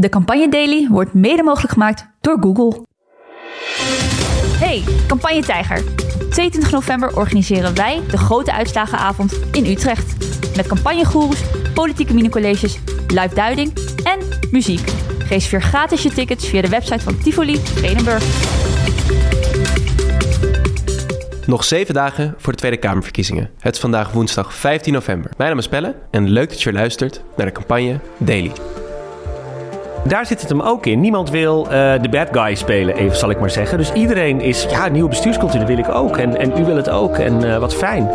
De Campagne Daily wordt mede mogelijk gemaakt door Google. Hey, Campagne Tijger. Op 22 november organiseren wij de grote uitslagenavond in Utrecht. Met campagnegoeroes, politieke minicolleges, live duiding en muziek. Reserveer gratis je tickets via de website van Tivoli Vredenburg. Nog zeven dagen voor de Tweede Kamerverkiezingen. Het is vandaag woensdag 15 november. Mijn naam is Pelle en leuk dat je luistert naar de campagne Daily. Daar zit het hem ook in. Niemand wil uh, de bad guy spelen, even zal ik maar zeggen. Dus iedereen is, ja, nieuwe bestuurscultuur, dat wil ik ook. En, en u wil het ook. En uh, wat fijn.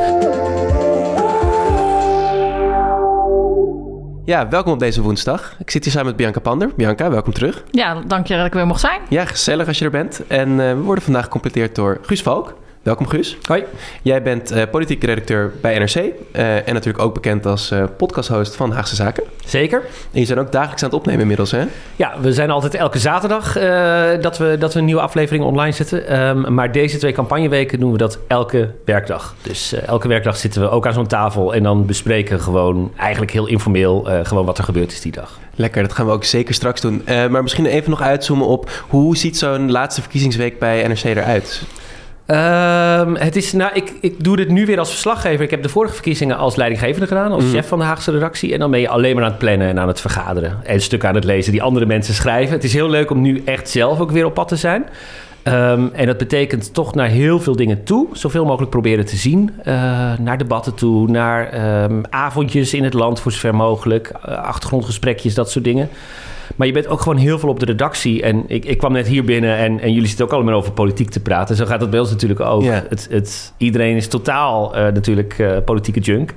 Ja, welkom op deze woensdag. Ik zit hier samen met Bianca Pander. Bianca, welkom terug. Ja, dank je dat ik weer mocht zijn. Ja, gezellig als je er bent. En uh, we worden vandaag gecompleteerd door Guus Valk. Welkom Guus. Hoi. Jij bent uh, politiek redacteur bij NRC uh, en natuurlijk ook bekend als uh, podcasthost van Haagse Zaken. Zeker. En je bent ook dagelijks aan het opnemen inmiddels, hè? Ja, we zijn altijd elke zaterdag dat, we, dat we een nieuwe aflevering online zetten. Um, maar deze twee campagneweken doen we dat elke werkdag. Dus elke werkdag zitten we ook aan zo'n tafel en dan bespreken gewoon eigenlijk heel informeel gewoon wat er gebeurd is die dag. Lekker, dat gaan we ook zeker straks doen. maar misschien even nog uitzoomen op hoe ziet zo'n laatste verkiezingsweek bij NRC eruit? Um, het is, nou, ik, ik doe dit nu weer als verslaggever. Ik heb de vorige verkiezingen als leidinggevende gedaan, als mm. chef van de Haagse redactie. En dan ben je alleen maar aan het plannen en aan het vergaderen. En stukken aan het lezen die andere mensen schrijven. Het is heel leuk om nu echt zelf ook weer op pad te zijn. Um, en dat betekent toch naar heel veel dingen toe. Zoveel mogelijk proberen te zien. Uh, naar debatten toe, naar um, avondjes in het land voor zover mogelijk. Uh, achtergrondgesprekjes, dat soort dingen. Maar je bent ook gewoon heel veel op de redactie. En ik, ik kwam net hier binnen en, en jullie zitten ook allemaal over politiek te praten. Zo gaat het bij ons natuurlijk ook. Yeah. Het, het, iedereen is totaal uh, natuurlijk uh, politieke junk.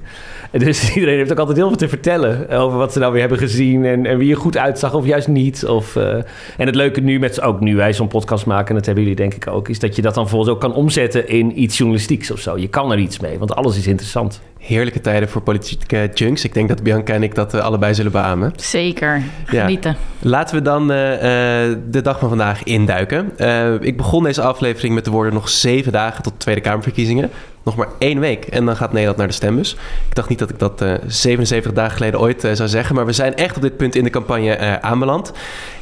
Dus iedereen heeft ook altijd heel veel te vertellen over wat ze nou weer hebben gezien en, en wie er goed uitzag of juist niet. Of, uh, en het leuke nu met ook nu wij zo'n podcast maken, en dat hebben jullie denk ik ook, is dat je dat dan volgens ook kan omzetten in iets journalistieks of zo. Je kan er iets mee, want alles is interessant. Heerlijke tijden voor politieke junks. Ik denk dat Bianca en ik dat uh, allebei zullen beamen. Zeker, genieten. Ja. Laten we dan uh, de dag van vandaag induiken. ik begon deze aflevering met de woorden nog zeven dagen tot de Tweede Kamerverkiezingen nog maar één week. En dan gaat Nederland naar de stembus. Ik dacht niet dat ik dat uh, 77 dagen geleden ooit uh, zou zeggen. Maar we zijn echt op dit punt in de campagne uh, aanbeland.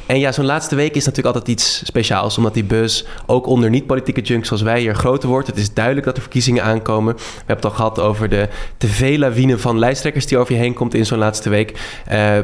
En ja, zo'n laatste week is natuurlijk altijd iets speciaals. Omdat die bus ook onder niet-politieke junks zoals wij hier groter wordt. Het is duidelijk dat er verkiezingen aankomen. We hebben het al gehad over de tv-lawine van lijsttrekkers die over je heen komt in zo'n laatste week.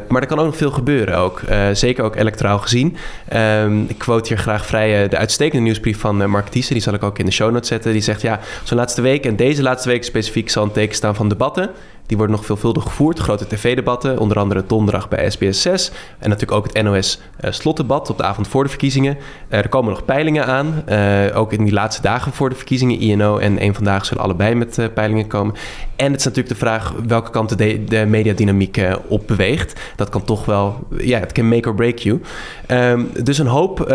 Maar er kan ook nog veel gebeuren ook. Zeker ook electoraal gezien. Uh, ik quote hier graag vrij de uitstekende nieuwsbrief van Mark Thiessen. Die zal ik ook in de show notes zetten. Die zegt ja, zo'n laatste week en deze laatste week specifiek zal een teken staan van debatten. Die worden nog veelvuldig gevoerd. Grote tv-debatten, onder andere donderdag bij SBS 6. En natuurlijk ook het NOS uh, slotdebat op de avond voor de verkiezingen. Uh, er komen nog peilingen aan. Uh, ook in die laatste dagen voor de verkiezingen. INO en één Vandaag zullen allebei met peilingen komen. En het is natuurlijk de vraag welke kant de, de mediadynamiek op beweegt. Dat kan toch wel, ja, het kan make or break you. Um, dus een hoop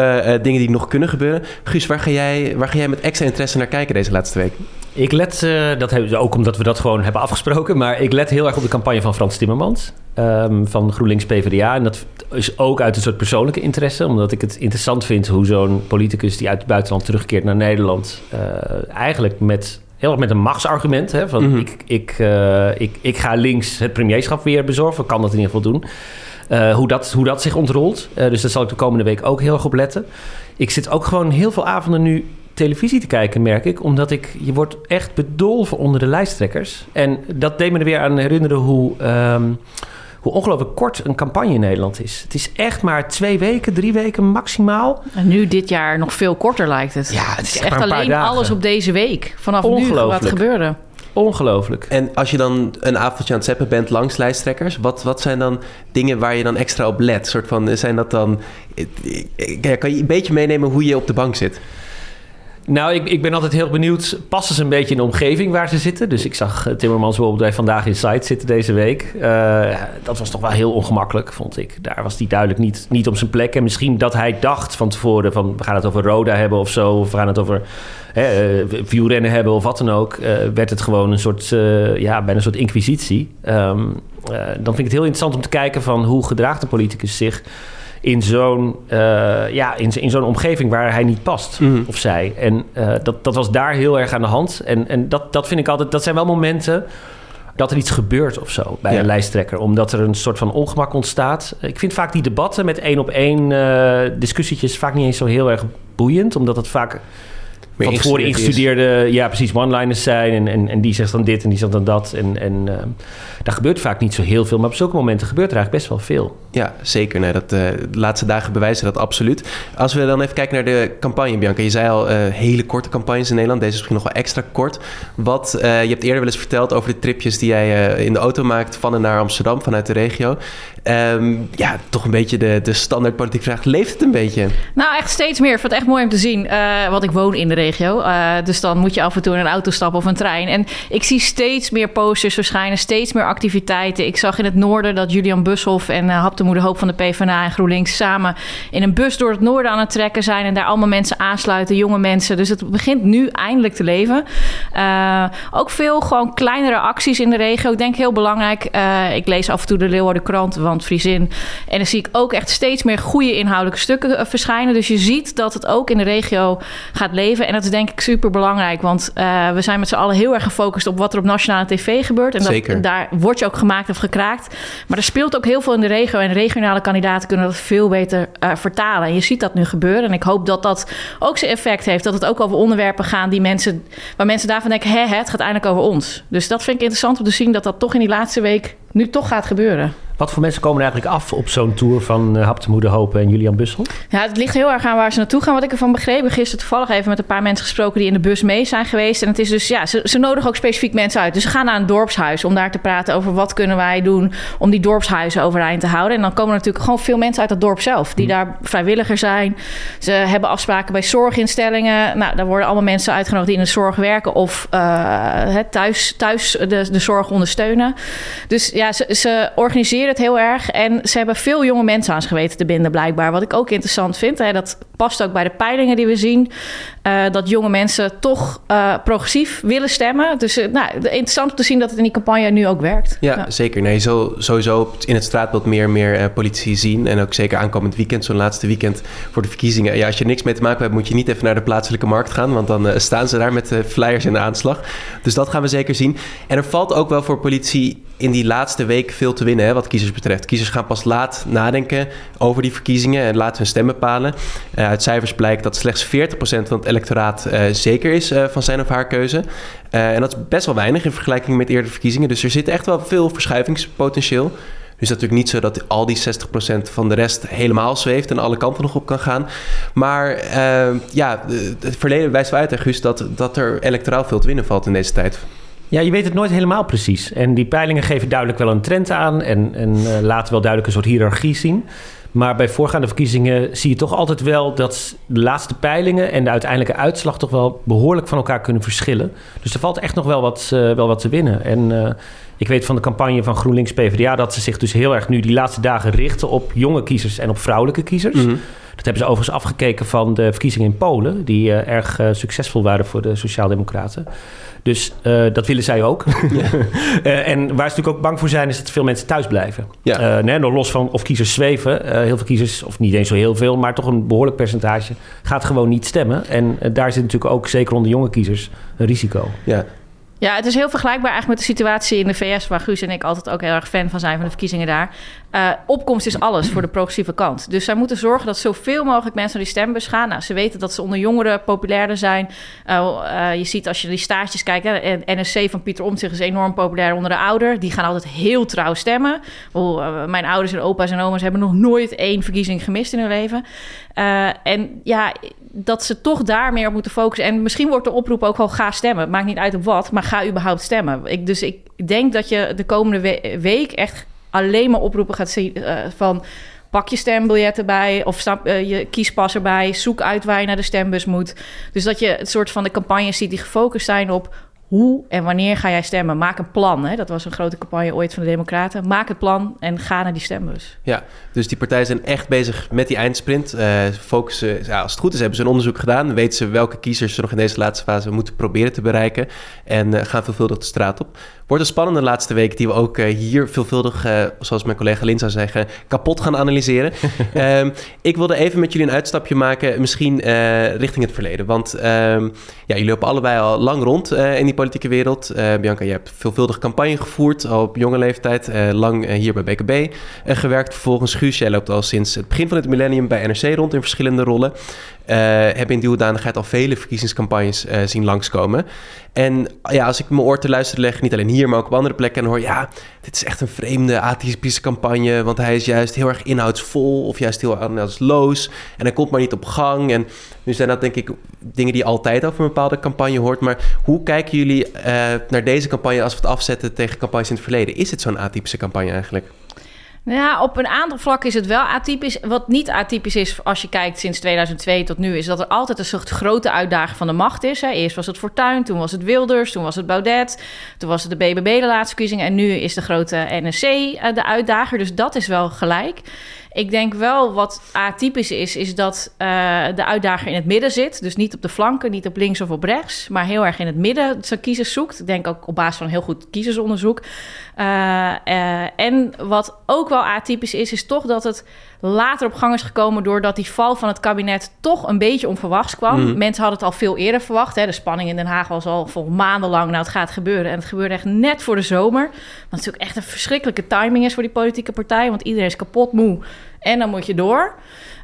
dingen die nog kunnen gebeuren. Guus, waar ga, jij, waar ga jij met extra interesse naar kijken deze laatste week? Ik let, uh, dat hebben, ook omdat we dat gewoon hebben afgesproken, maar ik let heel erg op de campagne van Frans Timmermans um, van GroenLinks PvdA. En dat is ook uit een soort persoonlijke interesse, omdat ik het interessant vind hoe zo'n politicus die uit het buitenland terugkeert naar Nederland, uh, eigenlijk met heel erg met een machtsargument. Hè, van mm-hmm. ik, ik, uh, ik, ik ga links het premierschap weer bezorgen. Kan dat in ieder geval doen. Uh, hoe, dat, hoe dat zich ontrolt. Uh, dus daar zal ik de komende week ook heel erg op letten. Ik zit ook gewoon heel veel avonden nu televisie te kijken, merk ik. Omdat ik, je wordt echt bedolven onder de lijsttrekkers. En dat deed me er weer aan herinneren hoe, um, hoe ongelooflijk kort een campagne in Nederland is. Het is echt maar twee weken, drie weken maximaal. En nu dit jaar nog veel korter lijkt het. Ja, het is, het is echt alleen alles op deze week. Vanaf nu wat gebeurde. Ongelooflijk. En als je dan een avondje aan het zeppen bent langs lijsttrekkers, wat, wat zijn dan dingen waar je dan extra op let? Soort van, zijn dat dan. Kan je een beetje meenemen hoe je op de bank zit? Nou, ik, ik ben altijd heel benieuwd. Passen ze een beetje in de omgeving waar ze zitten? Dus ik zag eh, Timmermans bijvoorbeeld bij Vandaag in Site zitten deze week. Uh, dat was toch wel heel ongemakkelijk, vond ik. Daar was hij duidelijk niet, niet op zijn plek. En misschien dat hij dacht van tevoren van... we gaan het over Roda hebben of zo. Of we gaan het over hè, uh, wielrennen hebben of wat dan ook. Werd het gewoon een soort, ja, bijna een soort inquisitie. Um, dan vind ik het heel interessant om te kijken van... hoe gedraagt de politicus zich in zo'n uh, ja, in, in zo'n omgeving waar hij niet past, mm. of zij. En uh, dat, dat was daar heel erg aan de hand. En, en dat, dat vind ik altijd, dat zijn wel momenten dat er iets gebeurt of zo bij een lijsttrekker. Omdat er een soort van ongemak ontstaat. Ik vind vaak die debatten met één op één uh, discussietjes vaak niet eens zo heel erg boeiend. Omdat het vaak van tevoren ingestudeerde, ja precies, one-liners zijn. En, en, en die zegt dan dit en die zegt dan dat. En, en uh, daar gebeurt vaak niet zo heel veel. Maar op zulke momenten gebeurt er eigenlijk best wel veel. Ja, zeker. Nee, dat, uh, de laatste dagen bewijzen dat absoluut. Als we dan even kijken naar de campagne, Bianca. Je zei al, uh, hele korte campagnes in Nederland. Deze is misschien nog wel extra kort. Wat, je hebt eerder wel eens verteld over de tripjes die jij in de auto maakt... van en naar Amsterdam, vanuit de regio. Um, ja, toch een beetje de, de standaard politiek vraag. Leeft het een beetje? Nou, echt steeds meer. Ik vind het echt mooi om te zien. want ik woon in de regio Uh, dus dan moet je af en toe in een auto stappen of een trein. En ik zie steeds meer posters verschijnen, steeds meer activiteiten. Ik zag in het noorden dat Julian Bushoff en uh, Hap de Hoop van de PvdA en GroenLinks samen in een bus door het noorden aan het trekken zijn. En daar allemaal mensen aansluiten, jonge mensen. Dus het begint nu eindelijk te leven. Uh, ook veel gewoon kleinere acties in de regio. Ik denk heel belangrijk. ik lees af en toe de Leeuwarden krant, want Friesin. En dan zie ik ook echt steeds meer goede inhoudelijke stukken verschijnen. Dus je ziet dat het ook in de regio gaat leven. En dat is denk ik super belangrijk. Want uh, we zijn met z'n allen heel erg gefocust op wat er op nationale tv gebeurt. En dat, daar wordt je ook gemaakt of gekraakt. Maar er speelt ook heel veel in de regio. En regionale kandidaten kunnen dat veel beter uh, vertalen. En je ziet dat nu gebeuren. En ik hoop dat dat ook zijn effect heeft. Dat het ook over onderwerpen gaan die mensen, waar mensen daarvan denken: hè, het gaat eindelijk over ons. Dus dat vind ik interessant om te zien dat dat toch in die laatste week nu toch gaat gebeuren. Wat voor mensen komen er eigenlijk af op zo'n tour van uh, Hap de en Julian Bussel? Ja, het ligt heel erg aan waar ze naartoe gaan. Wat ik ervan begrepen, gisteren toevallig even met een paar mensen gesproken die in de bus mee zijn geweest. En het is dus, ja, ze, ze nodigen ook specifiek mensen uit. Dus ze gaan naar een dorpshuis om daar te praten over wat kunnen wij doen om die dorpshuizen overeind te houden. En dan komen er natuurlijk gewoon veel mensen uit het dorp zelf, die hm. daar vrijwilliger zijn. Ze hebben afspraken bij zorginstellingen. Nou, daar worden allemaal mensen uitgenodigd die in de zorg werken of uh, thuis, thuis de, de zorg ondersteunen. Dus ja, ze, ze organiseren het heel erg. En ze hebben veel jonge mensen aan geweten te binden, blijkbaar. Wat ik ook interessant vind. Hè, dat past ook bij de peilingen die we zien. Uh, dat jonge mensen toch uh, progressief willen stemmen. Dus uh, nou, interessant om te zien dat het in die campagne nu ook werkt. Ja, ja. zeker. Nee, zo, sowieso in het straatbeeld meer meer politici zien. En ook zeker aankomend weekend, zo'n laatste weekend voor de verkiezingen. Ja, als je niks mee te maken hebt, moet je niet even naar de plaatselijke markt gaan. Want dan staan ze daar met flyers in de aanslag. Dus dat gaan we zeker zien. En er valt ook wel voor politici in die laatste week veel te winnen, hè, wat kiezers betreft. Kiezers gaan pas laat nadenken over die verkiezingen en laten hun stem bepalen. Uh, uit cijfers blijkt dat slechts 40% van het electoraat uh, zeker is uh, van zijn of haar keuze. en dat is best wel weinig in vergelijking met eerdere verkiezingen. Dus er zit echt wel veel verschuivingspotentieel. Dus natuurlijk niet zo dat al die 60% van de rest helemaal zweeft en alle kanten nog op kan gaan. Maar ja, het verleden wijst wel uit, Guus, dat, dat er electoraal veel te winnen valt in deze tijd. Ja, je weet het nooit helemaal precies. En die peilingen geven duidelijk wel een trend aan en, en uh, laten wel duidelijk een soort hiërarchie zien. Maar bij voorgaande verkiezingen zie je toch altijd wel dat de laatste peilingen en de uiteindelijke uitslag toch wel behoorlijk van elkaar kunnen verschillen. Dus er valt echt nog wel wat, uh, wel wat te winnen. En uh, ik weet van de campagne van GroenLinks PvdA dat ze zich dus heel erg nu die laatste dagen richten op jonge kiezers en op vrouwelijke kiezers. -hmm. Dat hebben ze overigens afgekeken van de verkiezingen in Polen, die uh, erg succesvol waren voor de Sociaaldemocraten. Dus uh, dat willen zij ook. Ja. uh, en waar ze natuurlijk ook bang voor zijn, is dat veel mensen thuis blijven. Ja. Uh, nee, los van of kiezers zweven. heel veel kiezers, of niet eens zo heel veel, maar toch een behoorlijk percentage, gaat gewoon niet stemmen. En daar zit natuurlijk ook, zeker onder jonge kiezers, een risico. Ja. Ja, het is heel vergelijkbaar eigenlijk met de situatie in de VS, waar Guus en ik altijd ook heel erg fan van zijn van de verkiezingen daar. Uh, opkomst is alles voor de progressieve kant. Dus zij moeten zorgen dat zoveel mogelijk mensen naar die stembus gaan. Nou, ze weten dat ze onder jongeren populairder zijn. Uh, uh, je ziet als je die staartjes kijkt, hè, NSC van Pieter Omtzigt is enorm populair onder de ouder. Die gaan altijd heel trouw stemmen. Oh, mijn ouders en opa's en oma's hebben nog nooit één verkiezing gemist in hun leven. en ja, dat ze toch daar meer op moeten focussen. En misschien wordt de oproep ook wel ga stemmen. Maakt niet uit op wat, maar ga überhaupt stemmen. Dus ik denk dat je de komende we week echt alleen maar oproepen gaat zien uh, van pak je stembiljetten bij of stap, uh, je kiespas erbij, zoek uit waar je naar de stembus moet. Dus dat je het soort van de campagnes ziet die gefocust zijn op hoe en wanneer ga jij stemmen? Maak een plan. Hè? Dat was een grote campagne ooit van de Democraten. Maak het plan en ga naar die stembus. Ja, dus die partijen zijn echt bezig met die eindsprint. Uh, focussen, ja, als het goed is, hebben ze een onderzoek gedaan. Weten ze welke kiezers ze nog in deze laatste fase moeten proberen te bereiken. En uh, gaan veelvuldig de straat op. Wordt een spannende laatste week die we ook uh, hier veelvuldig, zoals mijn collega Lin zou zeggen, kapot gaan analyseren. um, ik wilde even met jullie een uitstapje maken, misschien richting het verleden. Want um, ja, jullie lopen allebei al lang rond in die politieke wereld. Uh, Bianca, je hebt veelvuldig campagne gevoerd, op jonge leeftijd. Uh, lang hier bij BKB gewerkt. Vervolgens Guus, jij loopt al sinds het begin van het millennium bij NRC rond in verschillende rollen. Heb in die hoedanigheid al vele verkiezingscampagnes zien langskomen. En ja, als ik mijn oor te luisteren leg, niet alleen hier, maar ook op andere plekken, en hoor ja, dit is echt een vreemde atypische campagne, want hij is juist heel erg inhoudsvol of juist heel inhoudsloos en hij komt maar niet op gang. En nu zijn dat denk ik dingen die je altijd over een bepaalde campagne hoort, maar hoe kijken jullie uh, naar deze campagne als we het afzetten tegen campagnes in het verleden? Is het zo'n atypische campagne eigenlijk? Ja, op een aantal vlakken is het wel atypisch. Wat niet atypisch is als je kijkt sinds 2002 tot nu... is dat er altijd een soort grote uitdaging van de macht is. Eerst was het Fortuyn, toen was het Wilders, toen was het Baudet... toen was het de BBB de laatste verkiezing... en nu is de grote NSC eh, de uitdager. Dus dat is wel gelijk. Ik denk wel wat atypisch is, is dat uh, de uitdager in het midden zit. Dus niet op de flanken, niet op links of op rechts, maar heel erg in het midden zijn kiezers zoekt. Ik denk ook op basis van heel goed kiezersonderzoek. Uh, uh, en wat ook wel atypisch is, is toch dat het later op gang is gekomen doordat die val van het kabinet toch een beetje onverwachts kwam. Mm. Mensen hadden het al veel eerder verwacht. Hè. De spanning in Den Haag was al voor maandenlang, nou het gaat gebeuren. En het gebeurde echt net voor de zomer. Wat natuurlijk echt een verschrikkelijke timing is voor die politieke partij, want iedereen is kapot moe. En dan moet je door.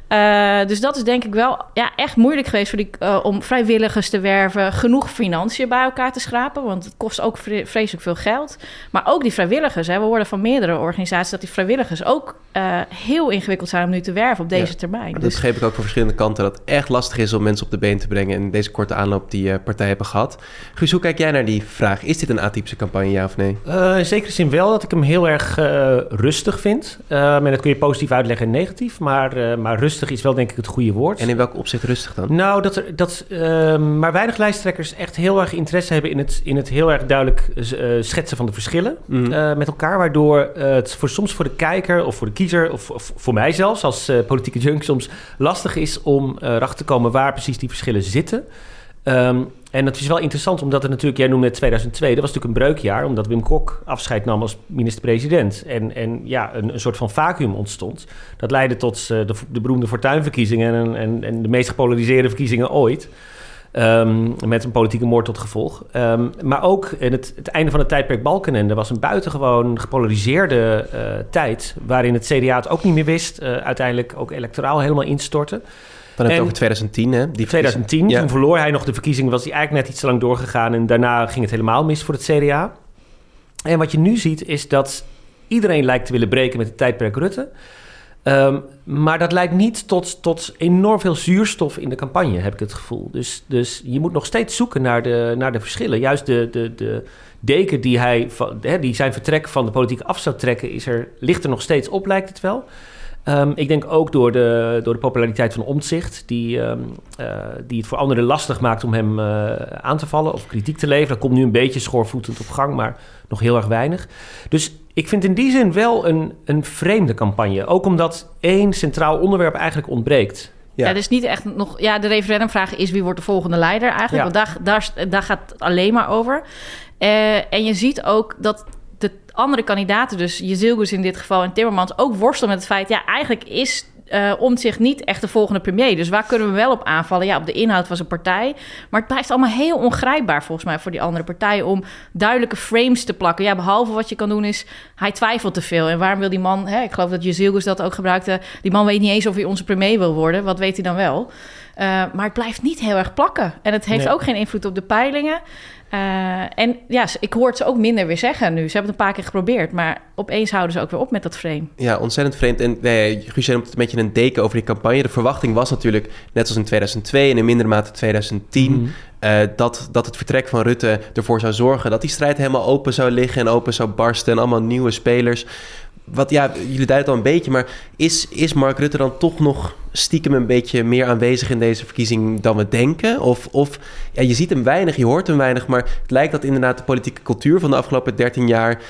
Uh, dus dat is denk ik wel ja, echt moeilijk geweest voor die, uh, om vrijwilligers te werven, genoeg financiën bij elkaar te schrapen, want het kost ook vreselijk veel geld. Maar ook die vrijwilligers, hè, we horen van meerdere organisaties dat die vrijwilligers ook uh, heel ingewikkeld zijn om nu te werven op deze ja, termijn. Dat dus... begreep ik ook van verschillende kanten, dat het echt lastig is om mensen op de been te brengen in deze korte aanloop die partijen hebben gehad. Guus, hoe kijk jij naar die vraag? Is dit een atypische campagne, ja of nee? in zekere zin wel, dat ik hem heel erg rustig vind. en dat kun je positief uitleggen en negatief, maar, maar rustig rustig is wel denk ik het goede woord. En in welk opzicht rustig dan? Nou, dat, er, dat uh, maar weinig lijsttrekkers echt heel erg interesse hebben in het, in het heel erg duidelijk uh, schetsen van de verschillen mm. uh, met elkaar. Waardoor het voor, soms voor de kijker of voor de kiezer of, of voor mij zelfs als politieke junk soms lastig is om erachter te komen waar precies die verschillen zitten. Um, en het is wel interessant, omdat het natuurlijk, jij noemde het 2002, dat was natuurlijk een breukjaar, omdat Wim Kok afscheid nam als minister-president. En, en ja, een, een soort van vacuüm ontstond. Dat leidde tot uh, de, de beroemde fortuinverkiezingen en, en, en de meest gepolariseerde verkiezingen ooit. Um, met een politieke moord tot gevolg. Um, maar ook in het, het, einde van het tijdperk Balkenende was een buitengewoon gepolariseerde uh, tijd. Waarin het CDA het ook niet meer wist. Uh, uiteindelijk ook electoraal helemaal instortte. Dan heb je over 2010, hè? Die 2010, toen verloor hij nog de verkiezingen, was hij eigenlijk net iets te lang doorgegaan. En daarna ging het helemaal mis voor het CDA. En wat je nu ziet, is dat iedereen lijkt te willen breken met het tijdperk Rutte. Um, maar dat leidt niet tot, tot enorm veel zuurstof in de campagne, heb ik het gevoel. Dus, dus je moet nog steeds zoeken naar de, naar de verschillen. Juist de, de, de deken die, hij, die zijn vertrek van de politiek af zou trekken, is er, ligt er nog steeds op, lijkt het wel. Um, ik denk ook door de, door de populariteit van Omtzigt, die, um, uh, die het voor anderen lastig maakt om hem uh, aan te vallen of kritiek te leveren. Dat komt nu een beetje schoorvoetend op gang, maar nog heel erg weinig. Dus ik vind in die zin wel een, een vreemde campagne. Ook omdat één centraal onderwerp eigenlijk ontbreekt. Ja. ja, dus niet echt nog. Ja, de referendumvraag is wie wordt de volgende leider eigenlijk. Want daar, daar, daar gaat het alleen maar over. Uh, en je ziet ook dat andere kandidaten, dus Jezilgus in dit geval en Timmermans, ook worstelen met het feit... ja, eigenlijk is uh, om zich niet echt de volgende premier. Dus waar kunnen we wel op aanvallen? Ja, op de inhoud van zijn partij. Maar het blijft allemaal heel ongrijpbaar volgens mij voor die andere partijen om duidelijke frames te plakken. Ja, behalve wat je kan doen is, hij twijfelt te veel. En waarom wil die man, hè, ik geloof dat Jezilgus dat ook gebruikte, die man weet niet eens of hij onze premier wil worden. Wat weet hij dan wel? Uh, maar het blijft niet heel erg plakken. En het heeft nee. ook geen invloed op de peilingen. Uh, en ja, ik hoor het ze ook minder weer zeggen nu. Ze hebben het een paar keer geprobeerd, maar opeens houden ze ook weer op met dat frame. Ja, ontzettend vreemd. En nee, Guus, hebt een beetje een deken over die campagne. De verwachting was natuurlijk, net als in 2002 en in mindere mate 2010... Mm -hmm. uh, dat, dat het vertrek van Rutte ervoor zou zorgen... dat die strijd helemaal open zou liggen en open zou barsten... en allemaal nieuwe spelers wat, ja, jullie duiden al een beetje, maar is, is Mark Rutte dan toch nog stiekem een beetje meer aanwezig in deze verkiezing dan we denken? Of, of ja, je ziet hem weinig, je hoort hem weinig, maar het lijkt dat inderdaad de politieke cultuur van de afgelopen 13 jaar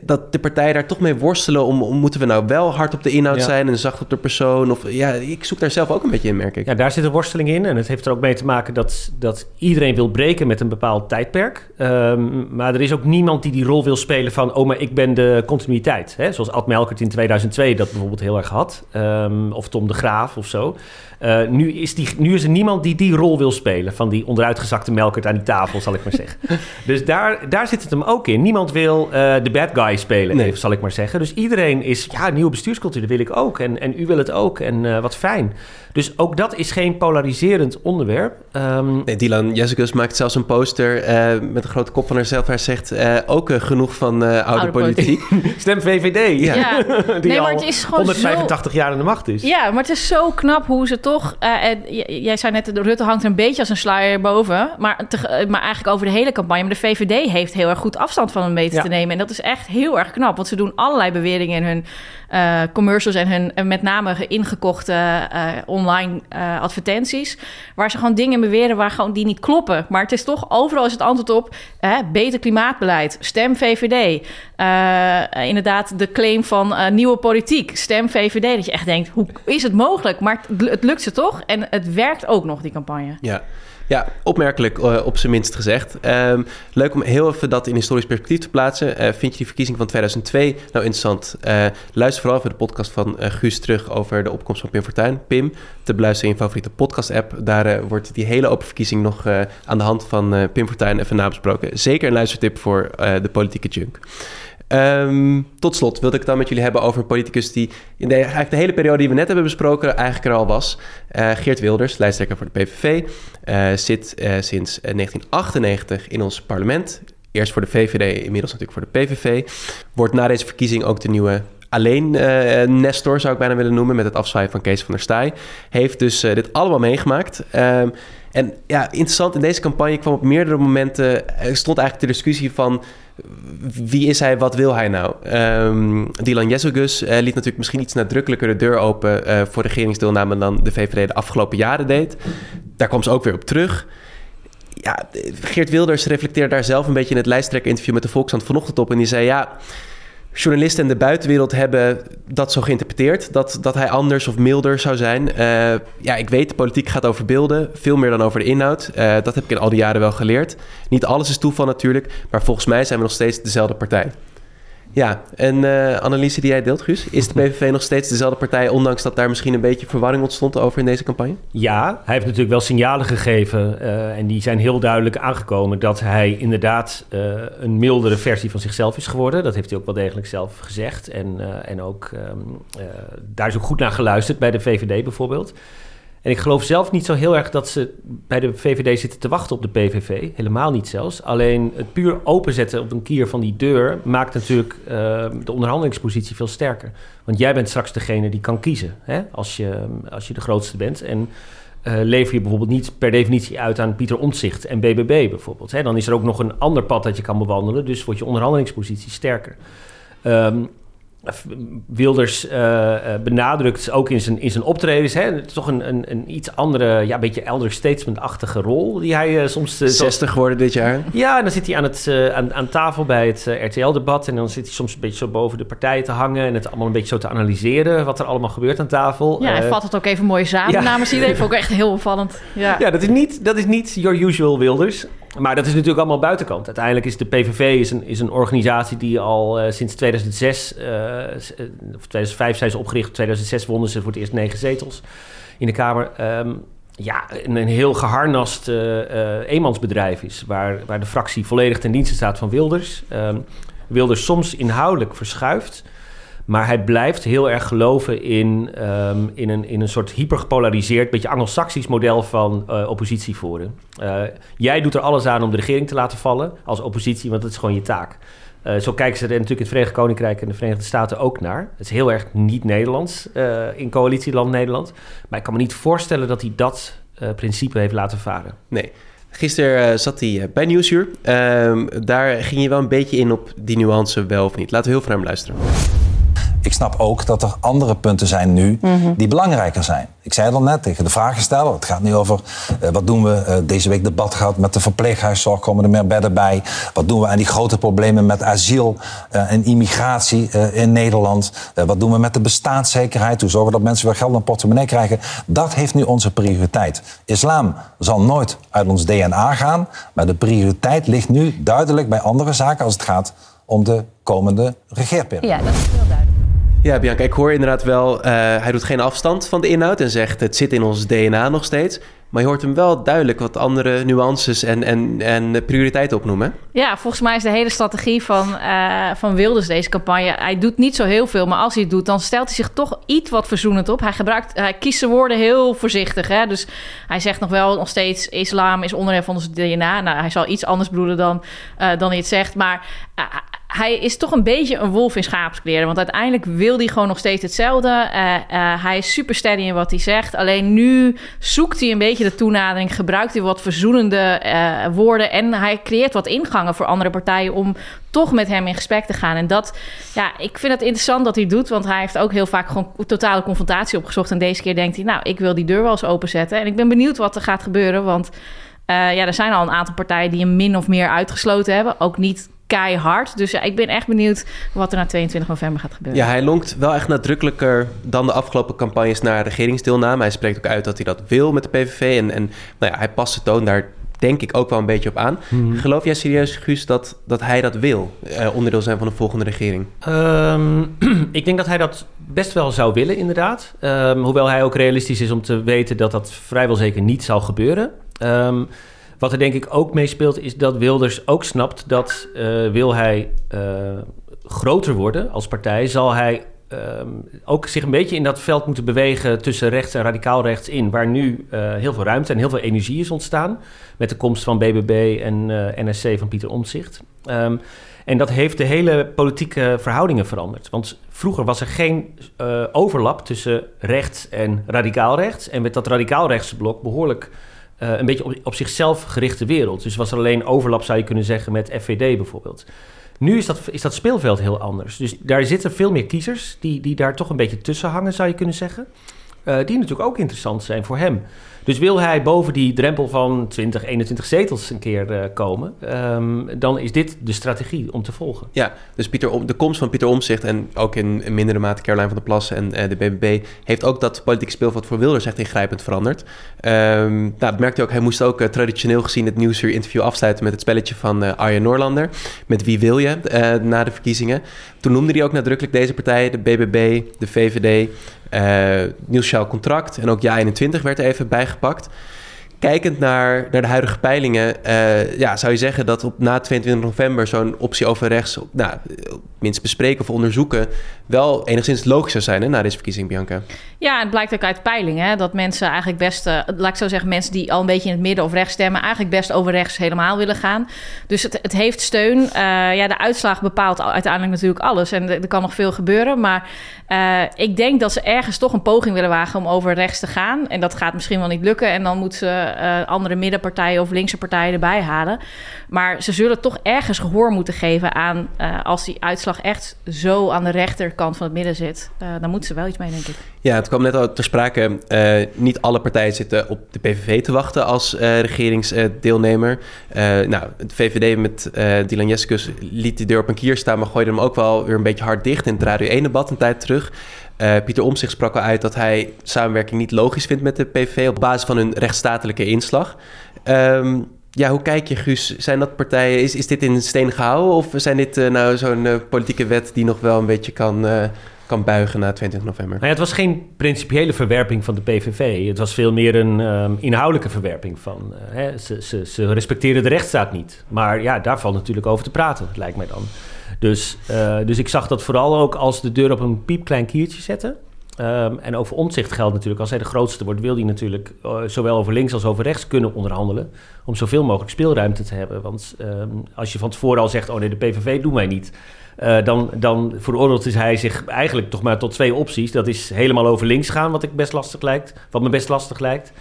dat de partijen daar toch mee worstelen om, om moeten we nou wel hard op de inhoud Ja. zijn en zacht op de persoon? Of ja, ik zoek daar zelf ook een beetje in, merk ik. Ja, daar zit een worsteling in. En het heeft er ook mee te maken dat, dat iedereen wil breken met een bepaald tijdperk. Ehm, maar er is ook niemand die die rol wil spelen van... oh, maar ik ben de continuïteit. Hè? Zoals Ad Melkert in 2002 dat bijvoorbeeld heel erg had. Ehm, of Tom de Graaf of zo. Eh, nu, is die, nu is er niemand die die rol wil spelen... van die onderuitgezakte Melkert aan die tafel, zal ik maar zeggen. dus daar, daar zit het hem ook in. Niemand wil eh, de bad guy spelen, Nee. even, zal ik maar zeggen. Dus iedereen is... ja, nieuwe bestuurscultuur, dat wil ik ook. En, en u wil het ook. En eh, wat fijn. Dus ook dat is geen polariserend onderwerp. Ehm, Nee, Dylan Jessicus maakt zelfs een poster eh, met een grote kop van haarzelf. Hij zegt eh, ook genoeg van eh, oude, Oude politiek. stem VVD. Ja. Ja. Die Nee, maar het is gewoon 185 jaar aan de macht is. Ja, maar het is zo knap hoe ze toch... eh, en jij zei net, de Rutte hangt er een beetje als een sluier boven. Maar, te- maar eigenlijk over de hele campagne. Maar de VVD heeft heel erg goed afstand van hem weten Ja. te nemen. En dat is echt heel erg knap. Want ze doen allerlei beweringen in hun eh, commercials... en hun en met name ingekochte eh, online eh, advertenties... waar ze gewoon dingen beweren waar gewoon die niet kloppen. Maar het is toch, overal is het antwoord op... beter klimaatbeleid, stem VVD. Inderdaad, de claim van nieuwe politiek, stem VVD. Dat je echt denkt, hoe is het mogelijk? Maar het, het lukt ze toch? En het werkt ook nog, die campagne. Ja. Ja, opmerkelijk eh, op zijn minst gezegd. Ehm, leuk om heel even dat in historisch perspectief te plaatsen. Eh, vind je die verkiezing van 2002 nou interessant? Eh, luister vooral even de podcast van Guus terug over de opkomst van Pim Fortuyn. Pim, te beluisteren in je favoriete podcast-app. Daar wordt die hele open verkiezing nog aan de hand van Pim Fortuyn even nabesproken. Zeker een luistertip voor de politieke junk. Ehm, tot slot wilde ik het dan met jullie hebben over een politicus die in de, eigenlijk de hele periode die we net hebben besproken eigenlijk er al was. Eh, Geert Wilders, lijsttrekker voor de PVV, eh, zit eh, sinds eh, 1998 in ons parlement. Eerst voor de VVD, inmiddels natuurlijk voor de PVV. Wordt na deze verkiezing ook de nieuwe alleen Nestor, zou ik bijna willen noemen, met het afzwaaien van Kees van der Staaij. Heeft dus dit allemaal meegemaakt. Ehm, en ja, interessant, in deze campagne kwam op meerdere momenten, stond eigenlijk de discussie van wie is hij, wat wil hij nou? Ehm, Dylan Jezogus eh, liet natuurlijk misschien iets nadrukkelijker de deur open eh, voor regeringsdeelname dan de VVD de afgelopen jaren deed. Daar kwam ze ook weer op terug. Ja, Geert Wilders reflecteerde daar zelf een beetje in het lijsttrekker-interview met de Volkskrant vanochtend op. En die zei, ja, journalisten en de buitenwereld hebben dat zo geïnterpreteerd. Dat, dat hij anders of milder zou zijn. Eh, ja, ik weet, de politiek gaat over beelden. Veel meer dan over de inhoud. Eh, dat heb ik in al die jaren wel geleerd. Niet alles is toeval natuurlijk. Maar volgens mij zijn we nog steeds dezelfde partij. Ja, en eh analyse die jij deelt, Guus. Is de PVV nog steeds dezelfde partij... ondanks dat daar misschien een beetje verwarring ontstond over in deze campagne? Ja, hij heeft natuurlijk wel signalen gegeven. eh, en die zijn heel duidelijk aangekomen. Dat hij inderdaad eh, een mildere versie van zichzelf is geworden. Dat heeft hij ook wel degelijk zelf gezegd. En, en ook ehm, eh, daar is ook goed naar geluisterd bij de VVD bijvoorbeeld. En ik geloof zelf niet zo heel erg dat ze bij de VVD zitten te wachten op de PVV. Helemaal niet zelfs. Alleen het puur openzetten op een kier van die deur maakt natuurlijk eh, de onderhandelingspositie veel sterker. Want jij bent straks degene die kan kiezen hè? Als, je, als je de grootste bent. En eh, lever je bijvoorbeeld niet per definitie uit aan Pieter Omtzigt en BBB bijvoorbeeld. Hè? Dan is er ook nog een ander pad dat je kan bewandelen. Dus wordt je onderhandelingspositie sterker. Ehm, Wilders eh, eh, benadrukt ook in zijn, in zijn optredens... Hè, het is toch een, een, een iets andere, ja, beetje elder statesman-achtige rol... die hij eh, soms... zo- 60 geworden dit jaar. ja, en dan zit hij aan, het, aan, aan tafel bij het RTL-debat... en dan zit hij soms een beetje zo boven de partijen te hangen... en het allemaal een beetje zo te analyseren... wat er allemaal gebeurt aan tafel. Ja, hij vat het ook even mooi samen ja. namens iedereen. Vond ik echt heel opvallend. Ja. ja, dat is, niet, dat is niet your usual Wilders. Maar dat is natuurlijk allemaal buitenkant. Uiteindelijk is de PVV is een, is een organisatie die al eh, sinds 2006... eh, eh, of 2005 zijn ze opgericht. In 2006 wonnen ze voor het eerst negen zetels in de Kamer. Ehm, ja, een, heel geharnast eh, eh, eenmansbedrijf is... Waar, waar de fractie volledig ten dienste staat van Wilders. Ehm, Wilders soms inhoudelijk verschuift... Maar hij blijft heel erg geloven in, ehm, in, een, in een soort hypergepolariseerd, beetje Anglo-Saxisch model van eh, oppositie voeren. Eh, jij doet er alles aan om de regering te laten vallen als oppositie, want dat is gewoon je taak. Eh, zo kijken ze er natuurlijk in het Verenigd Koninkrijk en de Verenigde Staten ook naar. Het is heel erg niet Nederlands in coalitieland Nederland. Maar ik kan me niet voorstellen dat hij dat principe heeft laten varen. Nee. Gisteren zat hij bij Nieuwsuur. Ehm, daar ging je wel een beetje in op die nuance wel of niet. Laten we heel veel naar hem luisteren. Ik snap ook dat er andere punten zijn nu die belangrijker zijn. Ik zei het al net tegen de vragensteller. Het gaat nu over eh, wat doen we. eh, deze week debat gehad met de verpleeghuiszorg. Komen er meer bedden bij? Wat doen we aan die grote problemen met asiel eh, en immigratie eh, in Nederland? Wat doen we met de bestaanszekerheid? Hoe zorgen we dat mensen weer geld in hun portemonnee krijgen? Dat heeft nu onze prioriteit. Islam zal nooit uit ons DNA gaan. Maar de prioriteit ligt nu duidelijk bij andere zaken als het gaat om de komende regeerperiode. Ja, dat is heel duidelijk. Ja, Bianca, ik hoor inderdaad wel, eh, hij doet geen afstand van de inhoud en zegt het zit in ons DNA nog steeds. Maar je hoort hem wel duidelijk wat andere nuances en, en, en prioriteiten opnoemen. Ja, volgens mij is de hele strategie van, eh, van Wilders deze campagne... hij doet niet zo heel veel, maar als hij het doet... dan stelt hij zich toch iets wat verzoenend op. Hij, gebruikt, hij kiest zijn woorden heel voorzichtig. Hè? Dus hij zegt nog wel nog steeds... islam is onderdeel van ons DNA. Nou, hij zal iets anders bedoelen dan, eh, dan hij het zegt. Maar hij is toch een beetje een wolf in schaapskleren. Want uiteindelijk wil hij gewoon nog steeds hetzelfde. Eh, eh, hij is super steady in wat hij zegt. Alleen nu zoekt hij een beetje de toenadering. Gebruikt hij wat verzoenende eh, woorden. En hij creëert wat ingangen voor andere partijen om toch met hem in gesprek te gaan. En dat, ja, ik vind het interessant dat hij doet. Want hij heeft ook heel vaak gewoon totale confrontatie opgezocht. En deze keer denkt hij, nou, ik wil die deur wel eens openzetten. En ik ben benieuwd wat er gaat gebeuren. Want ja, er zijn al een aantal partijen die hem min of meer uitgesloten hebben. Ook niet keihard. Dus ja, ik ben echt benieuwd wat er na 22 november gaat gebeuren. Ja, hij lonkt wel echt nadrukkelijker dan de afgelopen campagnes naar regeringsdeelname. Hij spreekt ook uit dat hij dat wil met de PVV. En, en nou ja, hij past de toon daar denk ik ook wel een beetje op aan. Geloof jij serieus, Guus, dat, dat hij dat wil? eh, onderdeel zijn van de volgende regering? Ehm, ik denk dat hij dat best wel zou willen, inderdaad. Ehm, hoewel hij ook realistisch is om te weten dat dat vrijwel zeker niet zal gebeuren. Ehm, wat er denk ik ook meespeelt, is dat Wilders ook snapt dat eh, wil hij eh, groter worden als partij, zal hij ehm, ook zich een beetje in dat veld moeten bewegen tussen rechts en radicaal rechts in, waar nu eh, heel veel ruimte en heel veel energie is ontstaan met de komst van BBB en eh, NSC van Pieter Omtzigt. Ehm, en dat heeft de hele politieke verhoudingen veranderd. Want vroeger was er geen overlap tussen rechts en radicaal rechts. En met dat radicaal rechtse blok behoorlijk eh, een beetje op, op zichzelf gerichte wereld. Dus was er alleen overlap, zou je kunnen zeggen, met FVD bijvoorbeeld. Nu is dat, is dat speelveld heel anders. Dus daar zitten veel meer kiezers die, die daar toch een beetje tussen hangen, zou je kunnen zeggen. Eh, die natuurlijk ook interessant zijn voor hem. Dus wil hij boven die drempel van 20, 21 zetels een keer eh, komen, ehm, dan is dit de strategie om te volgen. Ja, dus Pieter, de komst van Pieter Omtzigt en ook in, in mindere mate Caroline van der Plas en eh, de BBB heeft ook dat politieke speelveld voor Wilders echt ingrijpend veranderd. Ehm nou, dat merkte hij ook, hij moest ook eh, traditioneel gezien het Nieuwsuur interview afsluiten met het spelletje van Arjen Noorlander. Met wie wil je na de verkiezingen. Toen noemde hij ook nadrukkelijk deze partijen, de BBB, de VVD, eh Nieuw Sociaal Contract en ook Ja21 werd er even bijgepakt. Kijkend naar, naar de huidige peilingen, eh, ja, zou je zeggen dat op na 22 november zo'n optie over rechts, nou, minst bespreken of onderzoeken, wel enigszins logisch zou zijn hè, na deze verkiezing, Bianca. Ja, het blijkt ook uit peilingen dat mensen eigenlijk best, eh, laat ik zo zeggen, mensen die al een beetje in het midden of rechts stemmen, eigenlijk best over rechts helemaal willen gaan. Dus het, het heeft steun. Eh, ja, de uitslag bepaalt al- uiteindelijk natuurlijk alles en er, kan nog veel gebeuren. Maar ik denk dat ze ergens toch een poging willen wagen om over rechts te gaan. En dat gaat misschien wel niet lukken. En dan moeten ze eh, andere middenpartijen of linkse partijen erbij halen. Maar ze zullen toch ergens gehoor moeten geven aan eh, als die uitslag echt zo aan de rechterkant van het midden zit. eh, dan moeten ze wel iets mee, denk ik. Ja, het kwam net al ter sprake. niet alle partijen zitten op de PVV te wachten als regeringsdeelnemer. Nou, de VVD met Dylan Jessicus liet die deur op een kier staan... maar gooide hem ook wel weer een beetje hard dicht in het Radio 1-debat een tijd terug. Eh, Pieter Omtzigt sprak al uit dat hij samenwerking niet logisch vindt met de PVV... op basis van hun rechtsstatelijke inslag. Ehm, ja, hoe kijk je, Guus? Zijn dat partijen... Is, is dit in steen gehouden of zijn dit eh, nou zo'n eh, politieke wet... die nog wel een beetje kan, kan buigen na 20 november? Nou het was geen principiële verwerping van de PVV. Het was veel meer een ehm, inhoudelijke verwerping van... hè, ze, ze, ze respecteren de rechtsstaat niet. Maar ja, daar valt natuurlijk over te praten, lijkt mij dan. Dus, eh, dus ik zag dat vooral ook als de deur op een piepklein kiertje zetten. Ehm, en over omzicht geldt natuurlijk, als hij de grootste wordt... wil hij natuurlijk eh, zowel over links als over rechts kunnen onderhandelen... om zoveel mogelijk speelruimte te hebben. Want ehm, als je van tevoren al zegt, oh nee, de PVV doen wij niet... Eh, dan, dan veroordeelt hij zich eigenlijk toch maar tot twee opties. Dat is helemaal over links gaan, wat, ik best lastig lijkt, wat me best lastig lijkt.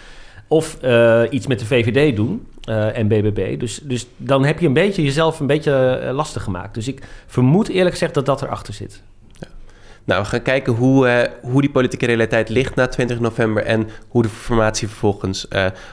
Of eh, iets met de VVD doen eh, en BBB. Dus, dus dan heb je een beetje jezelf een beetje eh, lastig gemaakt. Dus ik vermoed eerlijk gezegd dat dat erachter zit. Nou, we gaan kijken hoe, hoe die politieke realiteit ligt na 20 november en hoe de formatie vervolgens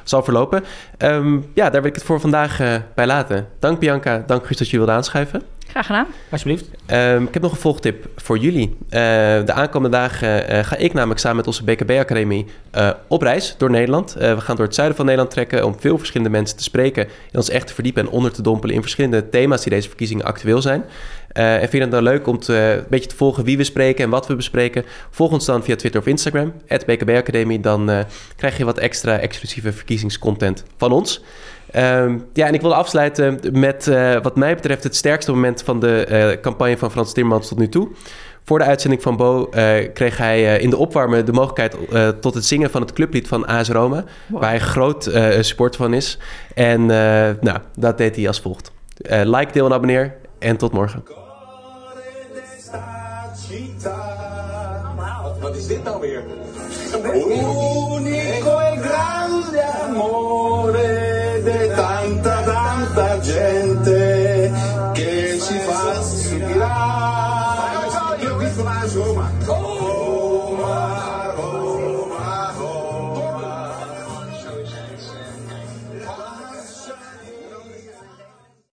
zal verlopen. Ehm, ja, daar wil ik het voor vandaag bij laten. Dank Bianca, dank Guus dat je wilde aanschuiven. Graag gedaan. Alsjeblieft. Ehm, ik heb nog een volgtip voor jullie. Eh, de aankomende dagen eh, ga ik namelijk samen met onze BKB-academie eh, op reis door Nederland. Eh, we gaan door het zuiden van Nederland trekken om veel verschillende mensen te spreken. En ons echt te verdiepen en onder te dompelen in verschillende thema's die deze verkiezingen actueel zijn. Eh, en vind je het nou leuk om te, een beetje te volgen wie we spreken en wat we bespreken? Volg ons dan via Twitter of Instagram, BKB-academie. Dan eh, krijg je wat extra exclusieve verkiezingscontent van ons. Ehm, ja, en ik wil afsluiten met eh, wat mij betreft het sterkste moment van de eh, campagne van Frans Timmermans tot nu toe. Voor de uitzending van Bo eh, kreeg hij eh, in de opwarmen de mogelijkheid eh, tot het zingen van het clublied van AS Roma. Waar hij groot eh supporter van is. En eh, nou, dat deed hij als volgt. Eh, like, deel en abonneer. En tot morgen. Wat is dit nou weer?